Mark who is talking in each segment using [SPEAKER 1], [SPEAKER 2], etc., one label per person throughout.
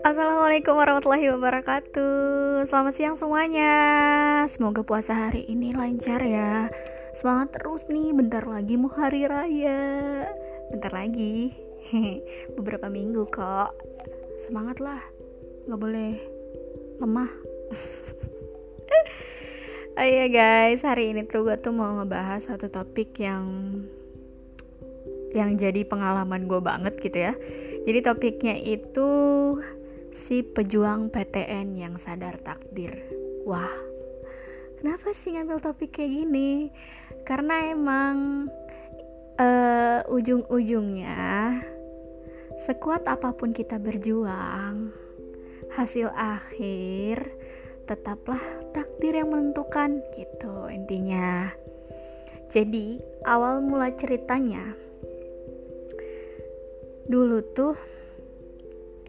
[SPEAKER 1] Assalamualaikum warahmatullahi wabarakatuh. Selamat siang semuanya. Semoga puasa hari ini lancar ya. Semangat terus nih Bentar lagi mau hari raya. Bentar lagi. Beberapa minggu kok. Semangat lah. Gak boleh lemah. Oh iya guys. Hari ini tuh gue tuh mau ngebahas Satu topik yang Yang jadi pengalaman gue banget gitu ya Jadi topiknya itu si pejuang PTN yang sadar takdir. Wah, kenapa sih ngambil topik kayak gini? Karena emang uh, ujung-ujungnya sekuat apa pun kita berjuang, hasil akhir tetaplah takdir yang menentukan gitu intinya. Jadi, awal mula ceritanya dulu tuh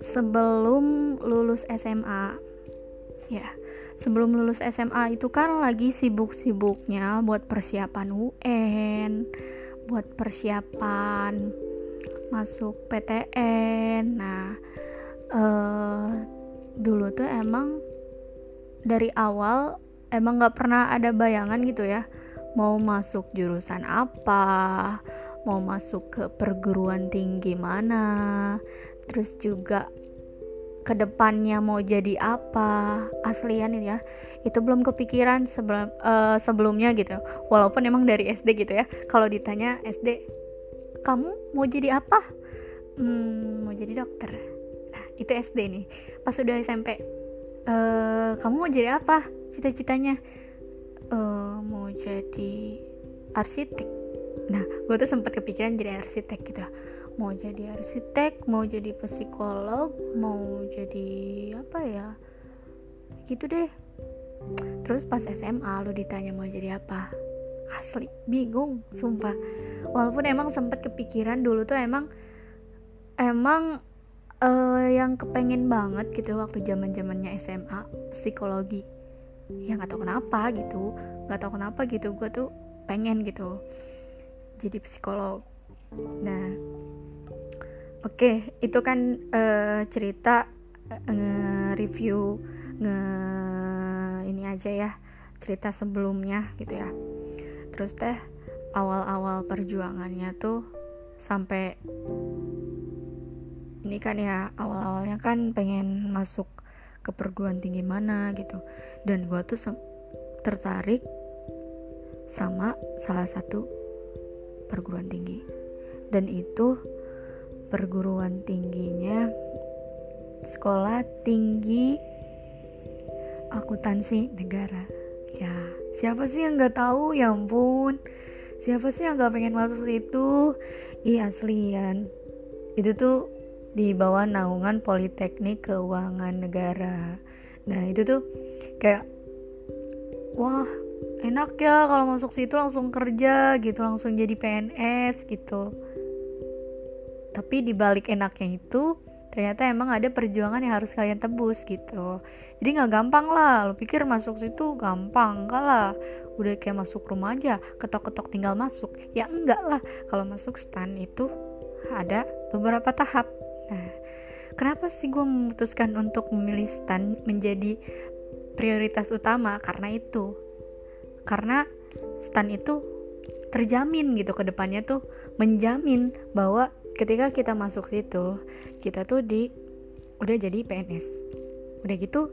[SPEAKER 1] sebelum lulus SMA ya sebelum lulus SMA itu kan lagi sibuk-sibuknya buat persiapan UN buat persiapan masuk PTN nah uh, dulu tuh emang dari awal emang nggak pernah ada bayangan gitu ya mau masuk jurusan apa mau masuk ke perguruan tinggi mana terus juga ke depannya mau jadi apa aslian ya. Itu belum kepikiran sebelum uh, sebelumnya gitu. Walaupun emang dari SD gitu ya. Kalau ditanya SD kamu mau jadi apa? Hmm, mau jadi dokter. Nah itu SD nih. Pas udah SMP uh, eh, kamu mau jadi apa? Cita-citanya uh, mau jadi arsitek nah gue tuh sempat kepikiran jadi arsitek gitu. Mau jadi arsitek mau jadi psikolog mau jadi apa ya? Gitu deh. Terus pas SMA lu ditanya mau jadi apa? Asli bingung sumpah. Walaupun emang sempet kepikiran dulu tuh emang emang uh, yang kepengen banget gitu waktu zaman zamannya SMA psikologi. Ya nggak tahu kenapa gitu nggak tahu kenapa gitu gue tuh pengen gitu jadi psikolog. Nah oke okay, itu kan uh, cerita uh, nge-review nge ini aja ya cerita sebelumnya gitu ya. Terus teh awal-awal perjuangannya tuh sampai ini kan ya awal-awalnya kan pengen masuk ke perguruan tinggi mana gitu. Dan gue tuh tertarik sama salah satu perguruan tinggi. Dan itu perguruan tingginya sekolah tinggi akuntansi negara. Ya siapa sih yang nggak tahu? Ya ampun. Siapa sih yang nggak pengen masuk situ? Iya aslian. Itu tuh di bawah naungan Politeknik Keuangan Negara. Nah itu tuh kayak wah enak ya kalau masuk situ langsung kerja gitu langsung jadi PNS gitu. Tapi di balik enaknya itu ternyata emang ada perjuangan yang harus kalian tebus gitu. Jadi nggak gampang lah lo pikir masuk situ gampang enggak lah. Udah kayak masuk rumah aja ketok-ketok tinggal masuk. Ya enggak lah kalau masuk stan itu ada beberapa tahap. Nah kenapa sih gue memutuskan untuk memilih stan menjadi prioritas utama? Karena itu karena stan itu terjamin gitu ke depannya tuh menjamin bahwa ketika kita masuk situ kita tuh di udah jadi PNS udah gitu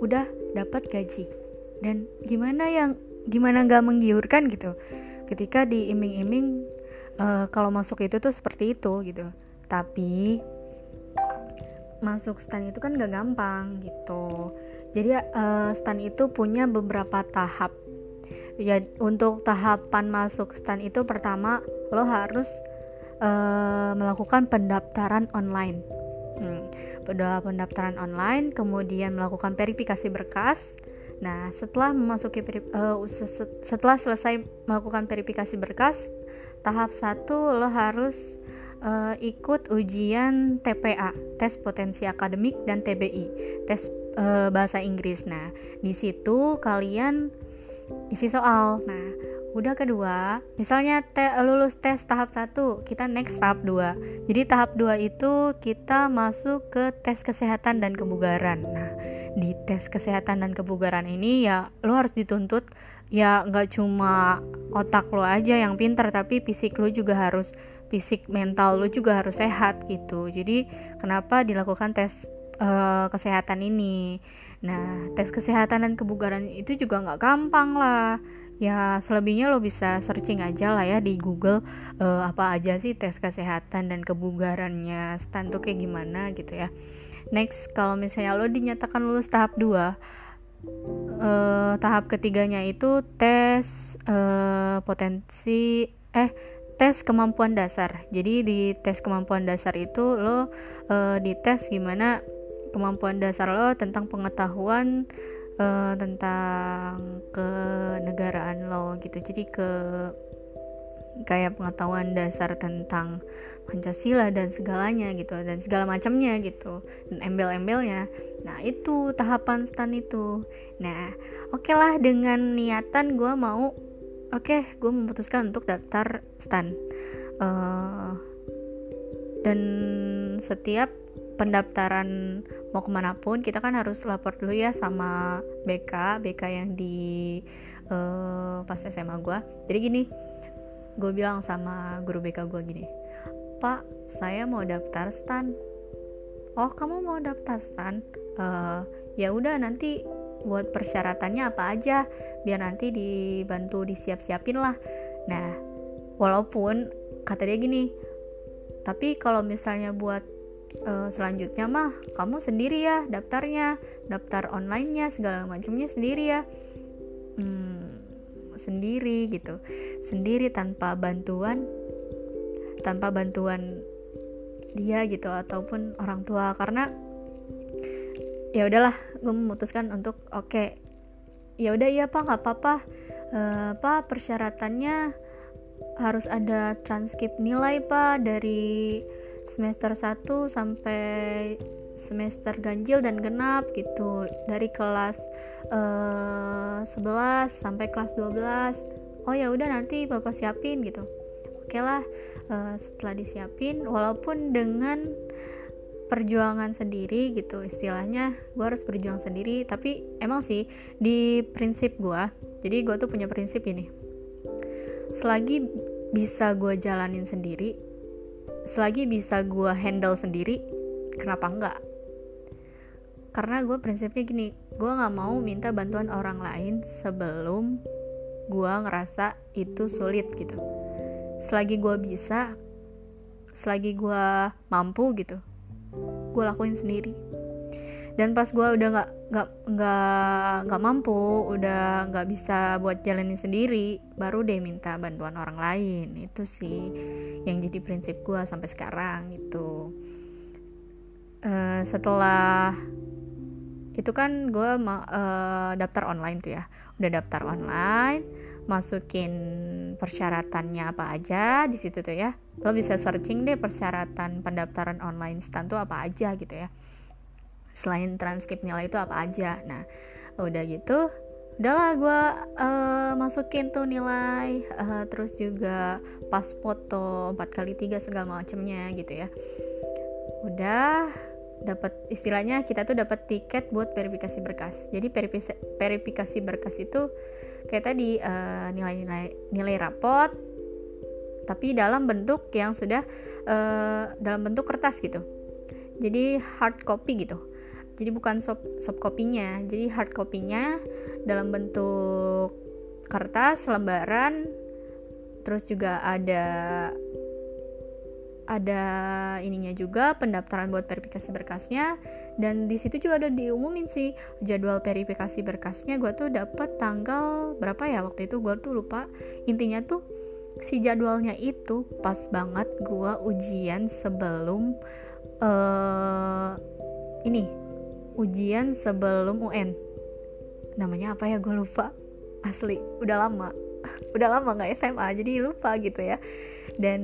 [SPEAKER 1] udah dapat gaji. Dan gimana yang gimana nggak menggiurkan gitu? Ketika diiming-iming uh, kalau masuk itu tuh seperti itu gitu. Tapi masuk stan itu kan gak gampang gitu. Jadi uh, stan itu punya beberapa tahap ya untuk tahapan masuk stan itu pertama lo harus uh, melakukan pendaftaran online. Hmm, pendaftaran online, kemudian melakukan verifikasi berkas. Nah, setelah memasuki uh, setelah selesai melakukan verifikasi berkas, tahap satu lo harus uh, ikut ujian TPA, tes potensi akademik dan TBI, tes bahasa Inggris. Nah, di situ kalian isi soal. Nah, udah kedua misalnya te, lulus tes tahap 1 kita next tahap 2 jadi tahap 2 itu kita masuk ke tes kesehatan dan kebugaran. Nah di tes kesehatan dan kebugaran ini ya lo harus dituntut. Ya nggak cuma otak lo aja yang pinter tapi fisik lo juga harus fisik mental lo juga harus sehat gitu. Jadi kenapa dilakukan tes uh, kesehatan ini nah tes kesehatan dan kebugaran itu juga nggak gampang lah. Ya selebihnya lo bisa searching aja lah ya di Google uh, apa aja sih tes kesehatan dan kebugarannya stan tuh kayak gimana gitu ya. Next kalau misalnya lo dinyatakan lulus tahap 2 uh, eh, tahap ketiganya itu tes uh, potensi eh tes kemampuan dasar. Jadi di tes kemampuan dasar itu lo uh, dites gimana kemampuan dasar lo tentang pengetahuan uh, tentang kenegaraan lo gitu. Jadi ke kayak pengetahuan dasar tentang Pancasila dan segalanya gitu dan segala macamnya gitu dan embel-embelnya. Nah itu tahapan stan itu. Nah oke okay lah dengan niatan gue mau oke okay, gue memutuskan untuk daftar stan. Uh, dan setiap pendaftaran mau ke mana pun kita kan harus lapor dulu ya sama BK BK yang di uh, pas SMA gue jadi gini gue bilang sama guru BK gue gini Pak saya mau daftar stan. Oh kamu mau daftar stan? Uh, ya udah nanti buat persyaratannya apa aja biar nanti dibantu disiap-siapin lah. Nah walaupun kata dia gini tapi kalau misalnya buat uh, selanjutnya mah kamu sendiri ya daftarnya daftar onlinenya segala macamnya sendiri ya. Hmm, sendiri gitu. Sendiri tanpa bantuan tanpa bantuan dia gitu ataupun orang tua. Karena ya udahlah gue memutuskan untuk oke okay, ya udah iya pak nggak apa-apa. Uh, pak persyaratannya harus ada transkrip nilai pak dari semester 1 sampai semester ganjil dan genap gitu. Dari kelas uh, eh, 11 sampai kelas 12 oh ya udah nanti bapak siapin gitu. Oke lah uh, setelah disiapin walaupun dengan perjuangan sendiri gitu istilahnya gue harus berjuang sendiri tapi emang sih di prinsip gue jadi gue tuh punya prinsip ini. Selagi bisa gue jalanin sendiri selagi bisa gue handle sendiri kenapa enggak? Karena gue prinsipnya gini gue nggak mau minta bantuan orang lain sebelum gue ngerasa itu sulit gitu. Selagi gue bisa selagi gue mampu gitu gue lakuin sendiri dan pas gue udah nggak nggak nggak nggak mampu udah nggak bisa buat jalanin sendiri baru deh minta bantuan orang lain. Itu sih yang jadi prinsip gue sampai sekarang itu uh, setelah itu kan gue uh, daftar online tuh ya. Udah daftar online masukin persyaratannya apa aja di situ tuh ya. Lo bisa searching deh persyaratan pendaftaran online stand tuh apa aja gitu ya selain transkrip nilai itu apa aja. Nah udah gitu udahlah gue uh, masukin tuh nilai uh, terus juga pas foto 4 kali tiga segala macemnya gitu ya. Udah dapat istilahnya kita tuh dapat tiket buat verifikasi berkas. Jadi verifikasi berkas itu kayak tadi uh, nilai-nilai nilai rapot tapi dalam bentuk yang sudah uh, dalam bentuk kertas gitu. Jadi hard copy gitu jadi bukan soft soft kopinya. Jadi hard kopinya dalam bentuk kertas lembaran. Terus juga ada ada ininya juga pendaftaran buat verifikasi berkasnya. Dan di situ juga ada diumumin sih jadwal verifikasi berkasnya. Gue tuh dapet tanggal berapa ya waktu itu? Gue tuh lupa. Intinya tuh si jadwalnya itu pas banget gue ujian sebelum uh, ini ujian sebelum UN namanya apa ya? Gue lupa. Asli. Udah lama. Udah lama nggak SMA jadi lupa gitu ya. Dan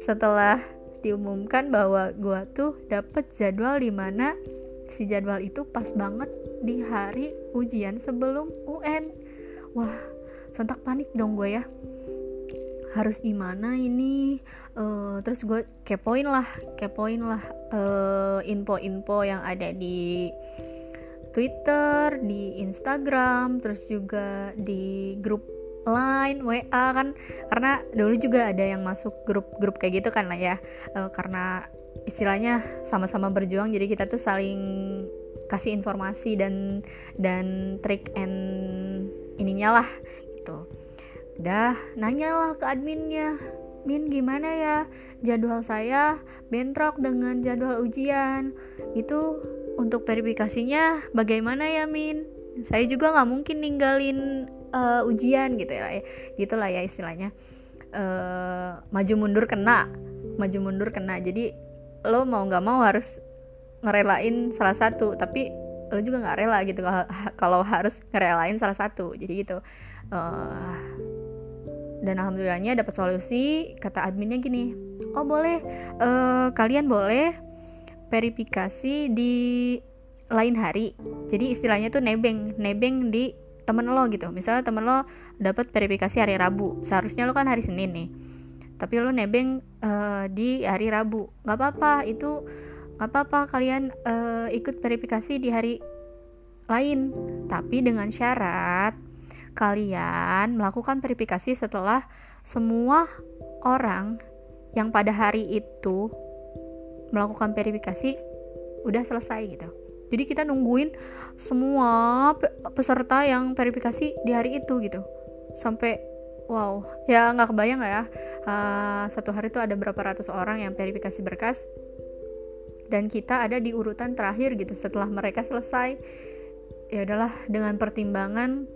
[SPEAKER 1] setelah diumumkan bahwa gue tuh dapet jadwal di mana si jadwal itu pas banget di hari ujian sebelum UN wah sontak panik dong gue ya harus gimana ini? Uh, terus gue kepoin lah kepoin lah uh, info-info yang ada di Twitter, di Instagram, terus juga di grup Line, WA kan. Karena dulu juga ada yang masuk grup-grup kayak gitu kan lah ya. Uh, karena istilahnya sama-sama berjuang jadi kita tuh saling kasih informasi dan dan trik and ininya lah gitu udah nanyalah ke adminnya. Min gimana ya? Jadwal saya bentrok dengan jadwal ujian. Itu untuk verifikasinya bagaimana ya Min? Saya juga nggak mungkin ninggalin uh, ujian gitu ya gitulah ya istilahnya. Uh, maju mundur kena. Maju mundur kena. Jadi lo mau nggak mau harus ngerelain salah satu. Tapi lo juga nggak rela gitu kalau harus ngerelain salah satu. Jadi gitu. Uh, dan alhamdulillahnya dapat solusi kata adminnya gini oh boleh uh, kalian boleh verifikasi di lain hari. Jadi istilahnya tuh nebeng nebeng di temen lo gitu. Misalnya temen lo dapat verifikasi hari Rabu seharusnya lo kan hari Senin nih. Tapi lo nebeng uh, di hari Rabu. Nggak apa-apa itu nggak apa-apa kalian uh, ikut verifikasi di hari lain. Tapi dengan syarat kalian melakukan verifikasi setelah semua orang yang pada hari itu melakukan verifikasi udah selesai gitu. Jadi kita nungguin semua peserta yang verifikasi di hari itu gitu. Sampai wow, ya nggak kebayang lah ya. Uh, satu hari itu ada berapa ratus orang yang verifikasi berkas dan kita ada di urutan terakhir gitu setelah mereka selesai. Ya udahlah dengan pertimbangan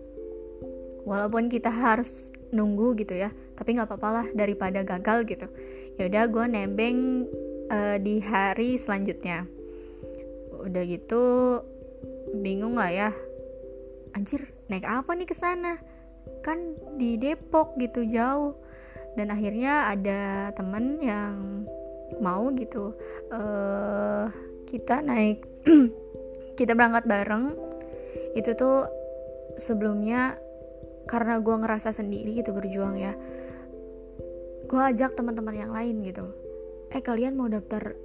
[SPEAKER 1] walaupun kita harus nunggu gitu ya tapi nggak apa-apa lah daripada gagal gitu. Ya udah gue nebeng uh, di hari selanjutnya. Udah gitu bingung lah ya. Anjir naik apa nih ke sana? Kan di Depok gitu jauh. Dan akhirnya ada temen yang mau gitu uh, kita naik kita berangkat bareng. Itu tuh sebelumnya karena gue ngerasa sendiri gitu berjuang ya. Gue ajak teman-teman yang lain gitu. Eh kalian mau daftar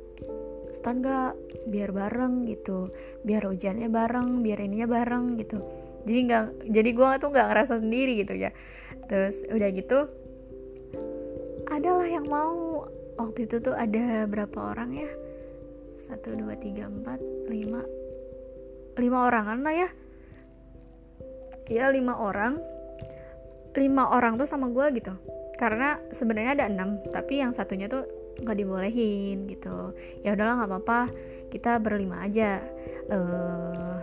[SPEAKER 1] stand gak biar bareng gitu. Biar ujiannya bareng biar ininya bareng gitu. Jadi nggak jadi gue tuh nggak ngerasa sendiri gitu ya. Terus udah gitu adalah yang mau. Waktu itu tuh ada berapa orang ya? Satu dua tiga empat lima. Lima orangan lah ya? Ya lima orang lima orang tuh sama gue gitu. Karena sebenarnya ada enam tapi yang satunya tuh nggak dibolehin gitu. Ya udahlah nggak apa-apa. Kita berlima aja. Uh,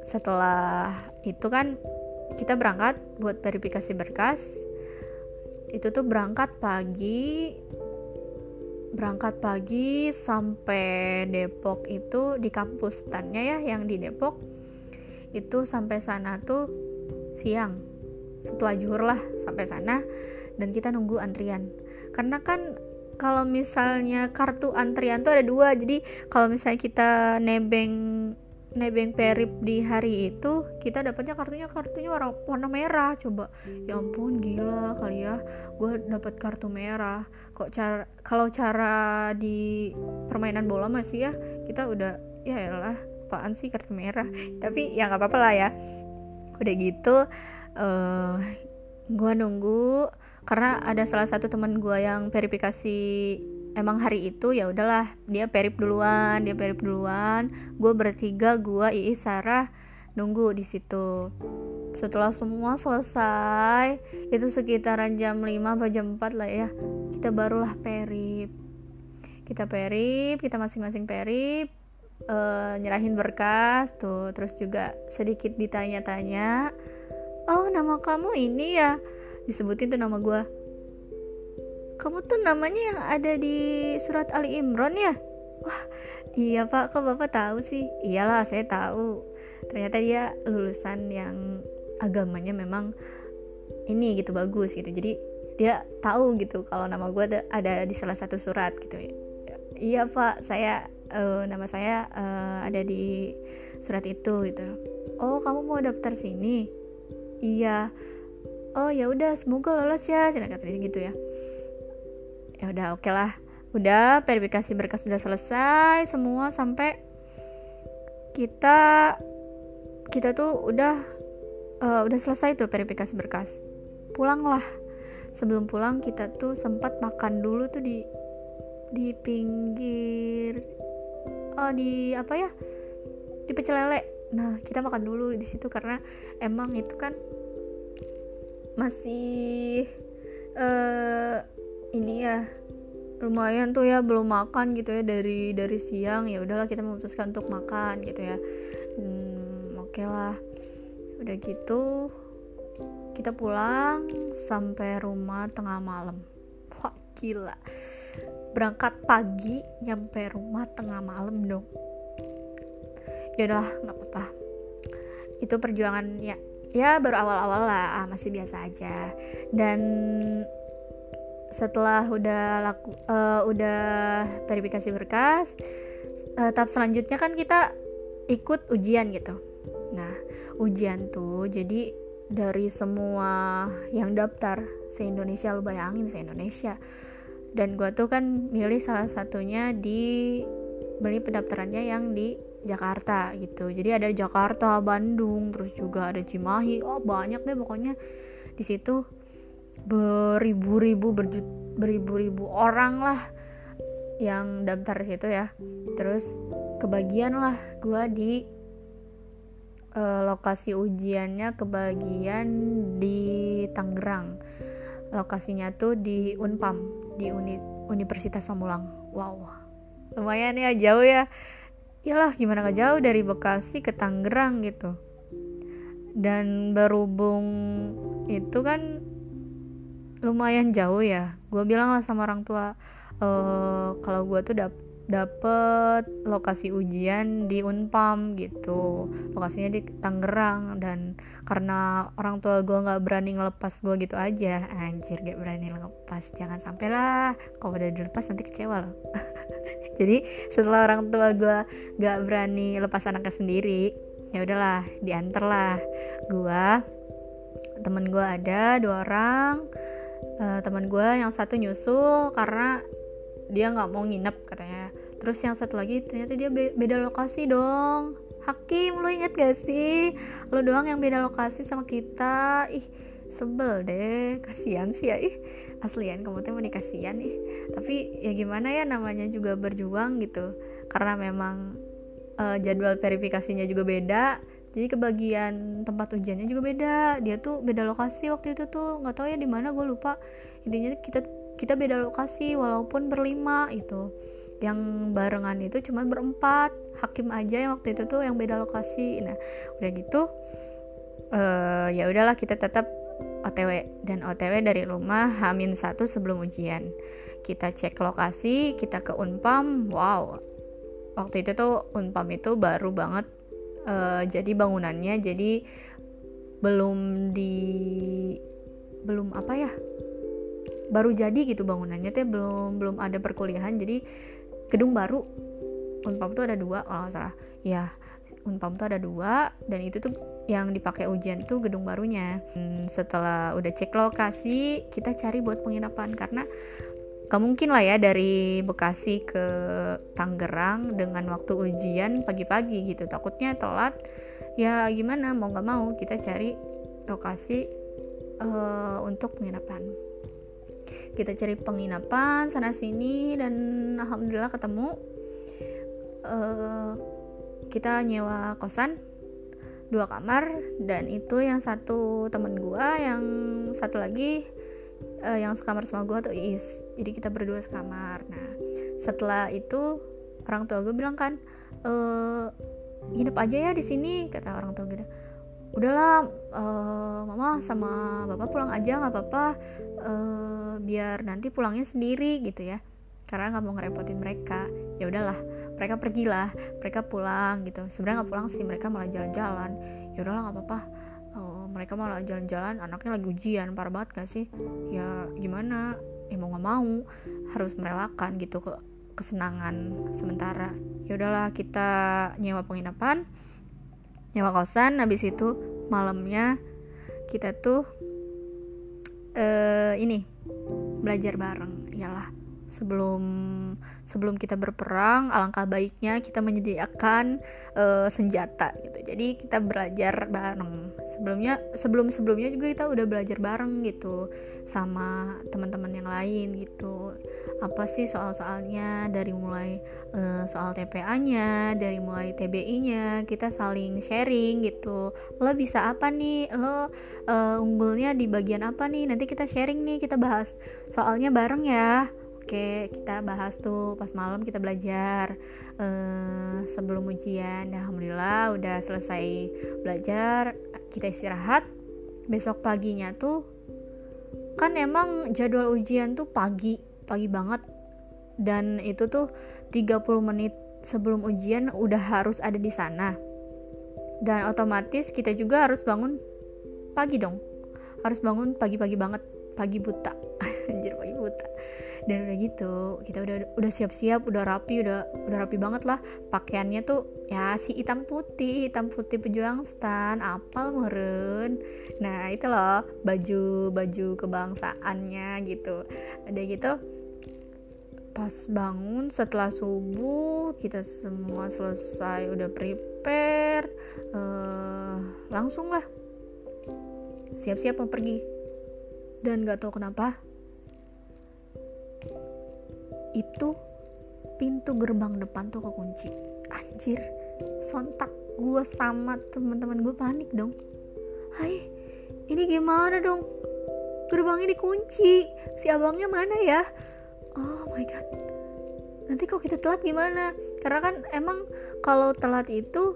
[SPEAKER 1] setelah itu kan kita berangkat buat verifikasi berkas. Itu tuh berangkat pagi berangkat pagi sampai Depok itu di kampus tannya ya yang di Depok. Itu sampai sana tuh siang setelah juhur lah sampai sana. Dan kita nunggu antrian. Karena kan kalau misalnya kartu antrian tuh ada dua. Jadi kalau misalnya kita nebeng nebeng perip di hari itu kita dapatnya kartunya kartunya warna, warna merah. Coba ya ampun gila kali ya gue dapat kartu merah. Kok cara kalau cara di permainan bola masih ya kita udah ya lah apaan sih kartu merah? Tapi ya nggak apa-apa lah ya. Udah gitu uh, eh, gue nunggu karena ada salah satu teman gue yang verifikasi emang hari itu ya udahlah dia perip duluan dia perip duluan. Gue bertiga gue Ii Sarah nunggu di situ. Setelah semua selesai itu sekitaran jam 5 atau jam 4 lah ya kita barulah perip. Kita perip kita masing-masing perip uh, nyerahin berkas tuh terus juga sedikit ditanya-tanya oh nama kamu ini ya. Disebutin tuh nama gue kamu tuh namanya yang ada di surat Ali Imran ya? Wah iya pak. Kok bapak tahu sih? Iyalah saya tahu. Ternyata dia lulusan yang agamanya memang ini gitu bagus gitu. Jadi dia tahu gitu kalau nama gue ada di salah satu surat gitu. Iya pak. Saya uh, nama saya uh, ada di surat itu gitu. Oh kamu mau daftar sini iya. Oh ya udah semoga lolos ya cina katanya gitu ya. Ya udah oke okay lah. Udah verifikasi berkas sudah selesai semua sampai kita kita tuh udah uh, udah selesai tuh verifikasi berkas. Pulanglah sebelum pulang kita tuh sempat makan dulu tuh di di pinggir oh di apa ya? Di pecel lele. Nah kita makan dulu di situ karena emang itu kan masih uh, ini ya lumayan tuh ya belum makan gitu ya dari dari siang ya udahlah kita memutuskan untuk makan gitu ya. Hmm, oke okay lah. Udah gitu kita pulang sampai rumah tengah malam. Wah gila. Berangkat pagi nyampe rumah tengah malam dong. Ya udahlah nggak apa-apa. Itu perjuangan ya ya baru awal-awal lah masih biasa aja. Dan setelah udah laku uh, udah verifikasi berkas uh, tahap selanjutnya kan kita ikut ujian gitu. Nah ujian tuh jadi dari semua yang daftar se Indonesia lu bayangin se Indonesia dan gue tuh kan milih salah satunya di beli pendaftarannya yang di Jakarta gitu. Jadi ada Jakarta Bandung terus juga ada Cimahi. Oh banyak deh pokoknya. Di situ beribu-ribu beribu-ribu orang lah yang daftar situ ya. Terus kebagian lah gue di uh, lokasi ujiannya kebagian di Tangerang. Lokasinya tuh di Unpam di Uni Universitas Pamulang. Wow lumayan ya jauh ya iyalah gimana gak jauh dari Bekasi ke Tangerang gitu. Dan berhubung itu kan lumayan jauh ya. Gue bilang lah sama orang tua uh, kalau gue tuh dap dapet lokasi ujian di Unpam gitu. Lokasinya di Tangerang dan karena orang tua gue nggak berani ngelepas gue gitu aja. Anjir gak berani ngelepas. Jangan sampai lah. Kalau udah dilepas nanti kecewa loh jadi setelah orang tua gue nggak berani lepas anaknya sendiri ya udahlah diantar lah. Gue temen gue ada dua orang. Uh, teman gue yang satu nyusul karena dia nggak mau nginep katanya. Terus yang satu lagi ternyata dia be beda lokasi dong. Hakim lu inget gak sih? Lu doang yang beda lokasi sama kita. Ih sebel deh. Kasihan sih ya. Ih aslian kamu tuh mau dikasihan ih tapi ya gimana ya namanya juga berjuang gitu. Karena memang uh, jadwal verifikasinya juga beda. Jadi kebagian tempat ujiannya juga beda. Dia tuh beda lokasi waktu itu tuh. Nggak tahu ya di mana gue lupa. Intinya kita kita beda lokasi walaupun berlima itu yang barengan itu cuma berempat. Hakim aja yang waktu itu tuh yang beda lokasi. Nah udah gitu uh, ya udahlah kita tetap OTW dan OTW dari rumah Hamin satu sebelum ujian. Kita cek lokasi kita ke Unpam wow. Waktu itu tuh Unpam itu baru banget uh, jadi bangunannya jadi belum di belum apa ya baru jadi gitu bangunannya teh belum belum ada perkuliahan jadi gedung baru. Unpam tuh ada dua kalau nggak salah. Ya unpam tuh ada dua dan itu tuh yang dipakai ujian tuh gedung barunya hmm, setelah udah cek lokasi kita cari buat penginapan karena Gak mungkin lah ya dari Bekasi ke Tangerang dengan waktu ujian pagi-pagi gitu. Takutnya telat. Ya gimana mau gak mau kita cari lokasi uh, untuk penginapan. Kita cari penginapan sana sini dan alhamdulillah ketemu. Uh, kita nyewa kosan dua kamar dan itu yang satu temen gua yang satu lagi uh, yang sekamar sama gue tuh Is jadi kita berdua sekamar. Nah setelah itu orang tua gue bilang kan e, nginep aja ya di sini kata orang tua gue udahlah uh, mama sama bapak pulang aja nggak apa-apa. Uh, biar nanti pulangnya sendiri gitu ya karena nggak mau ngerepotin mereka. Ya udahlah mereka pergilah mereka pulang gitu. Sebenarnya nggak pulang sih mereka malah jalan-jalan. Ya udahlah nggak apa-apa. Mereka malah jalan-jalan anaknya lagi ujian parah banget gak sih? Ya gimana? Ya mau nggak mau harus merelakan gitu ke kesenangan sementara. Ya udahlah kita nyewa penginapan nyewa kosan habis itu malamnya kita tuh uh, ini belajar bareng iyalah sebelum sebelum kita berperang alangkah baiknya kita menyediakan uh, senjata gitu. Jadi kita belajar bareng. Sebelumnya sebelum sebelumnya juga kita udah belajar bareng gitu sama teman-teman yang lain gitu. Apa sih soal-soalnya? Dari mulai uh, soal TPA-nya dari mulai TBI-nya kita saling sharing gitu. Lo bisa apa nih? Lo uh, unggulnya di bagian apa nih? Nanti kita sharing nih kita bahas soalnya bareng ya Oke, kita bahas tuh pas malam kita belajar uh, sebelum ujian. Dan Alhamdulillah udah selesai belajar, kita istirahat. Besok paginya tuh kan emang jadwal ujian tuh pagi, pagi banget. Dan itu tuh 30 menit sebelum ujian udah harus ada di sana. Dan otomatis kita juga harus bangun pagi dong. Harus bangun pagi-pagi banget, pagi buta. Anjir pagi buta dan udah gitu kita udah udah siap-siap udah rapi udah udah rapi banget lah. Pakaiannya tuh ya si hitam putih hitam putih pejuang stan apal meren nah itu loh baju baju kebangsaannya gitu. Udah gitu pas bangun setelah subuh kita semua selesai udah prepare uh, langsung lah. Siap-siap mau pergi. Dan gak tau kenapa itu pintu gerbang depan tuh kekunci anjir sontak gue sama teman-teman gue panik dong. Hai ini gimana dong? Gerbangnya dikunci. Si abangnya mana ya? Oh my god. Nanti kok kita telat gimana? Karena kan emang kalau telat itu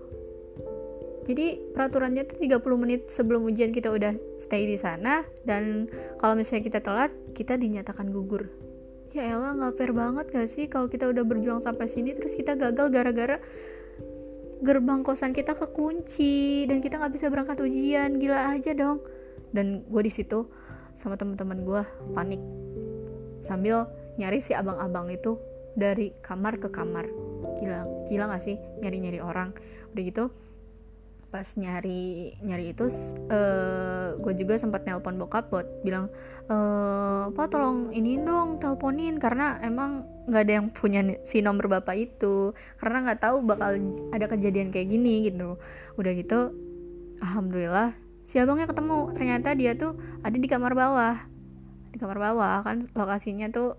[SPEAKER 1] jadi peraturannya tuh 30 menit sebelum ujian kita udah stay di sana. Dan kalau misalnya kita telat kita dinyatakan gugur ya elah nggak fair banget gak sih kalau kita udah berjuang sampai sini terus kita gagal gara-gara gerbang kosan kita kekunci dan kita nggak bisa berangkat ujian. Gila aja dong. Dan gue di situ sama teman-teman gue panik sambil nyari si abang-abang itu dari kamar ke kamar. Gila gila gak sih nyari-nyari orang? Udah gitu pas nyari nyari itu uh, gue juga sempat nelpon bokap buat bilang e, apa tolong ini dong teleponin karena emang nggak ada yang punya si nomor bapak itu. Karena nggak tahu bakal ada kejadian kayak gini gitu. Udah gitu alhamdulillah si abangnya ketemu. Ternyata dia tuh ada di kamar bawah. Di kamar bawah kan lokasinya tuh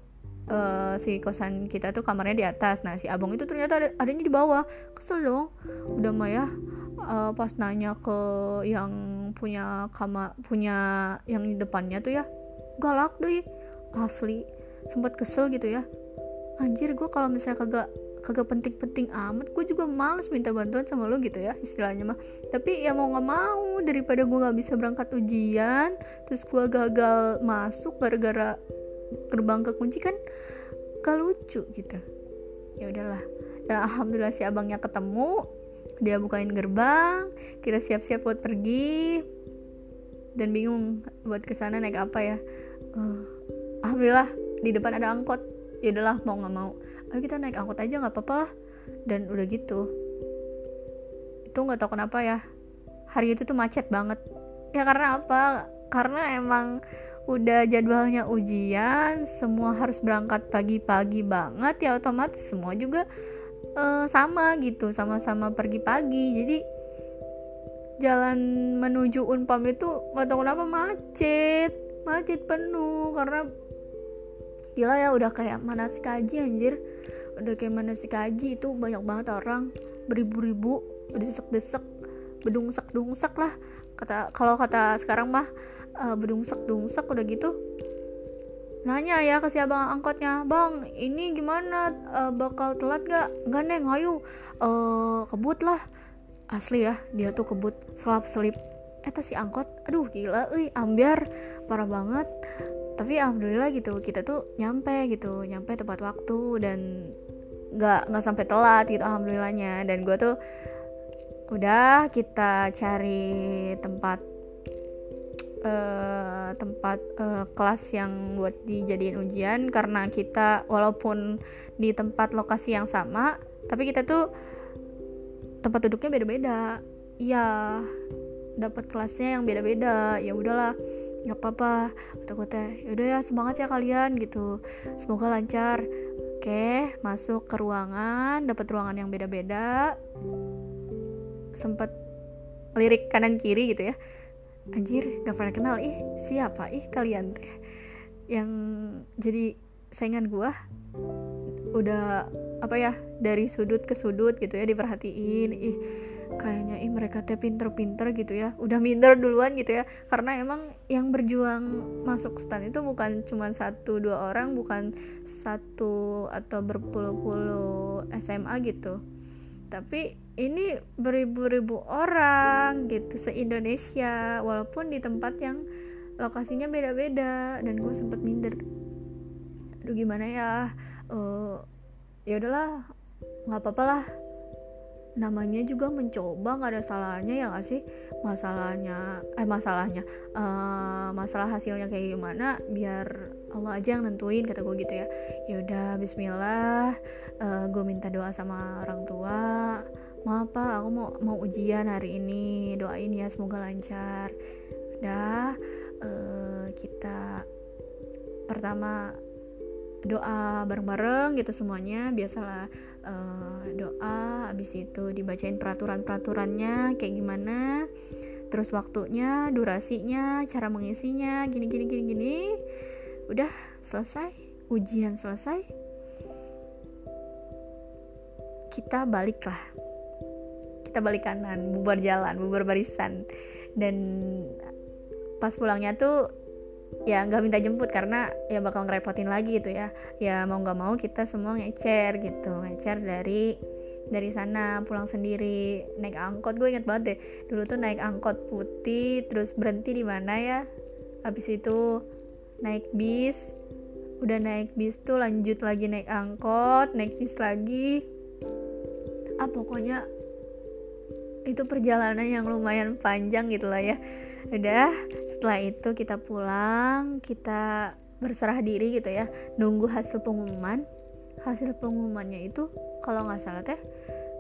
[SPEAKER 1] uh, si kosan kita tuh kamarnya di atas. Nah si abang itu ternyata ada adanya di bawah. Kesel dong. Udah mah ya uh, pas nanya ke yang punya kamar punya yang di depannya tuh ya galak deh asli sempat kesel gitu ya. Anjir gue kalau misalnya kagak kagak penting-penting amat gue juga males minta bantuan sama lo gitu ya istilahnya mah. Tapi ya mau nggak mau daripada gue nggak bisa berangkat ujian terus gue gagal masuk gara-gara gerbang kekunci kan gak lucu gitu. Ya udahlah. Dan alhamdulillah si abangnya ketemu dia bukain gerbang kita siap-siap buat pergi. Dan bingung buat ke sana naik apa ya. Uh, alhamdulillah di depan ada angkot. Ya udahlah mau nggak mau. Ayo kita naik angkot aja nggak apa-apa lah. Dan udah gitu itu nggak tahu kenapa ya hari itu tuh macet banget. Ya karena apa? Karena emang udah jadwalnya ujian semua harus berangkat pagi-pagi banget ya otomatis semua juga uh, sama gitu sama-sama pergi pagi. Jadi jalan menuju Unpam itu nggak tahu kenapa macet macet penuh. Karena gila ya udah kayak mana sih kaji anjir. Udah kayak mana sih kaji itu banyak banget orang. Beribu-ribu desek-desek bedungsek dungsek lah. Kata kalau kata sekarang mah uh, bedungsek dungsek udah gitu nanya ya ke si abang angkotnya bang ini gimana? Uh, bakal telat gak nggak neng ayo. Uh, kebut lah. Asli ya dia tuh kebut selap selip eh si angkot aduh gila eh ambiar parah banget. Tapi alhamdulillah gitu kita tuh nyampe gitu nyampe tepat waktu dan nggak nggak sampai telat gitu alhamdulillahnya. Dan gue tuh udah kita cari tempat uh, tempat uh, kelas yang buat dijadiin ujian karena kita walaupun di tempat lokasi yang sama tapi kita tuh tempat duduknya beda-beda. Iya dapat kelasnya yang beda-beda. Ya udahlah nggak apa-apa. Kata teh yaudah ya semangat ya kalian gitu. Semoga lancar. Oke masuk ke ruangan dapat ruangan yang beda-beda. Sempat lirik kanan kiri gitu ya anjir gak pernah kenal. Ih siapa? Ih kalian teh. Yang jadi saingan gua udah apa ya dari sudut ke sudut gitu ya diperhatiin. Ih kayaknya ih mereka teh pinter-pinter gitu ya. Udah minder duluan gitu ya. Karena emang yang berjuang masuk stan itu bukan cuma satu dua orang bukan satu atau berpuluh-puluh SMA gitu tapi ini beribu-ribu orang gitu se Indonesia walaupun di tempat yang lokasinya beda-beda dan gue sempet minder. Aduh gimana ya? Uh, ya udahlah nggak apa-apa lah namanya juga mencoba nggak ada salahnya ya nggak sih? Masalahnya eh masalahnya uh, masalah hasilnya kayak gimana biar Allah aja yang nentuin kata gue gitu ya. Ya udah Bismillah uh, eh, gue minta doa sama orang tua. Maaf pak aku mau mau ujian hari ini doain ya semoga lancar. Udah uh, kita pertama doa bareng-bareng gitu semuanya biasalah uh, doa habis itu dibacain peraturan-peraturannya kayak gimana. Terus waktunya durasinya cara mengisinya gini gini gini gini. Udah selesai. Ujian selesai. Kita baliklah. Kita balik kanan bubar jalan bubar barisan. Dan pas pulangnya tuh ya nggak minta jemput karena ya bakal ngerepotin lagi gitu ya. Ya mau nggak mau kita semua ngecer gitu ngecer dari dari sana pulang sendiri naik angkot. Gue inget banget deh dulu tuh naik angkot putih terus berhenti di mana ya? Habis itu naik bis udah naik bis tuh lanjut lagi naik angkot naik bis lagi. Ah pokoknya itu perjalanan yang lumayan panjang gitu lah ya udah setelah itu kita pulang kita berserah diri gitu ya. Nunggu hasil pengumuman. Hasil pengumumannya itu kalau nggak salah teh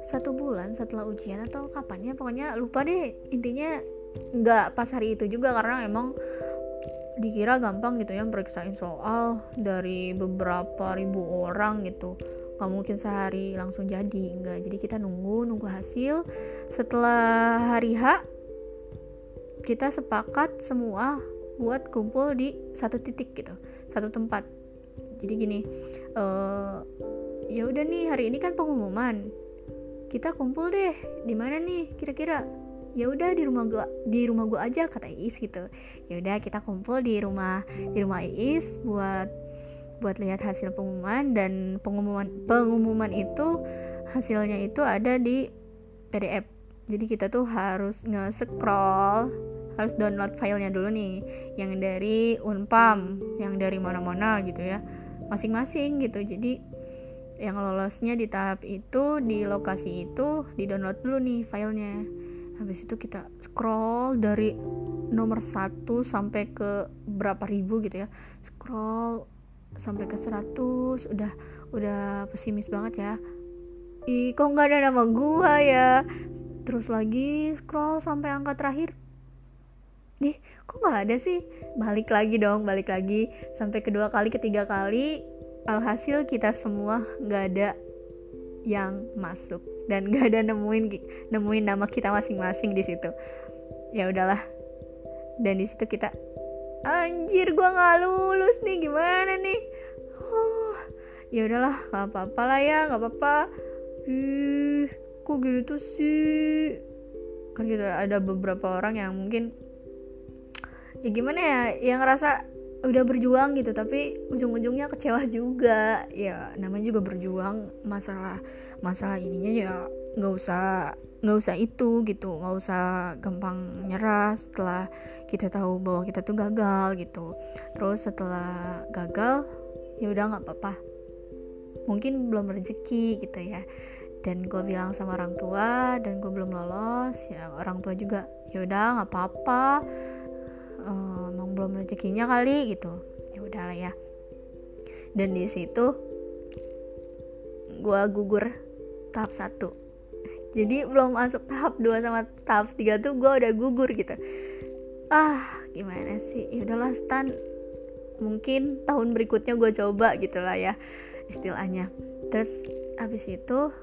[SPEAKER 1] satu bulan setelah ujian atau kapannya. Pokoknya lupa deh intinya nggak pas hari itu juga karena emang dikira gampang gitu ya periksain soal dari beberapa ribu orang gitu. Nggak mungkin sehari langsung jadi enggak jadi kita nunggu nunggu hasil. Setelah hari H kita sepakat semua buat kumpul di satu titik gitu satu tempat. Jadi gini uh, ya udah nih hari ini kan pengumuman. Kita kumpul deh di mana nih kira-kira? Ya udah di rumah gua di rumah gua aja kata Iis gitu. Ya udah kita kumpul di rumah di rumah Iis buat buat lihat hasil pengumuman dan pengumuman pengumuman itu hasilnya itu ada di PDF jadi kita tuh harus nge-scroll harus download filenya dulu nih. Yang dari Unpam yang dari mana-mana gitu ya. Masing-masing gitu. Jadi yang lolosnya di tahap itu di lokasi itu di download dulu nih filenya. Habis itu kita scroll dari nomor satu sampai ke berapa ribu gitu ya. Scroll sampai ke 100 udah udah pesimis banget ya. Ih kok nggak ada nama gua ya? Terus lagi scroll sampai angka terakhir nih kok nggak ada sih? Balik lagi dong balik lagi. Sampai kedua kali ketiga kali alhasil kita semua nggak ada yang masuk. Dan nggak ada nemuin nemuin nama kita masing-masing di situ. Ya udahlah. Dan di situ kita anjir gua nggak lulus nih gimana nih? Oh ya udahlah nggak apa-apa lah ya nggak apa-apa. Ih kok gitu sih? Kan kita ada beberapa orang yang mungkin ya gimana ya yang ngerasa udah berjuang gitu tapi ujung-ujungnya kecewa juga. Ya namanya juga berjuang masalah masalah ininya ya nggak usah nggak usah itu gitu nggak usah gampang nyerah setelah kita tahu bahwa kita tuh gagal gitu. Terus setelah gagal ya udah nggak apa-apa. Mungkin belum rezeki gitu ya. Dan gue bilang sama orang tua dan gue belum lolos ya orang tua juga ya udah nggak apa-apa uh, emang belum rezekinya kali gitu. Ya udah lah ya. Dan di situ gue gugur tahap satu. Jadi belum masuk tahap 2 sama tahap 3 tuh gue udah gugur gitu. Ah gimana sih? Ya udahlah stan. Mungkin tahun berikutnya gue coba gitulah ya istilahnya. Terus habis itu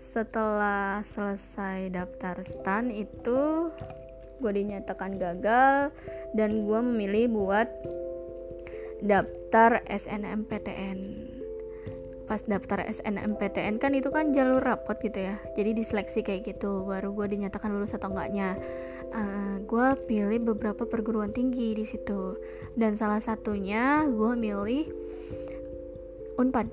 [SPEAKER 1] setelah selesai daftar stan itu gue dinyatakan gagal dan gue memilih buat daftar SNMPTN pas daftar SNMPTN kan itu kan jalur rapot gitu ya. Jadi diseleksi kayak gitu baru gue dinyatakan lulus atau enggaknya. Uh, eh, gue pilih beberapa perguruan tinggi di situ. Dan salah satunya gue milih unpad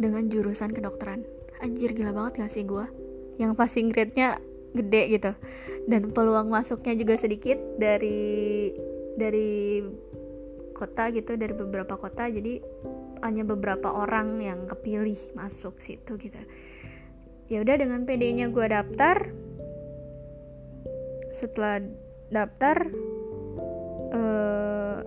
[SPEAKER 1] dengan jurusan kedokteran. Anjir gila banget gak sih gue yang passing grade-nya gede gitu. Dan peluang masuknya juga sedikit dari dari kota gitu dari beberapa kota. Jadi hanya beberapa orang yang kepilih masuk situ gitu. Ya udah dengan PD-nya gue daftar setelah daftar uh,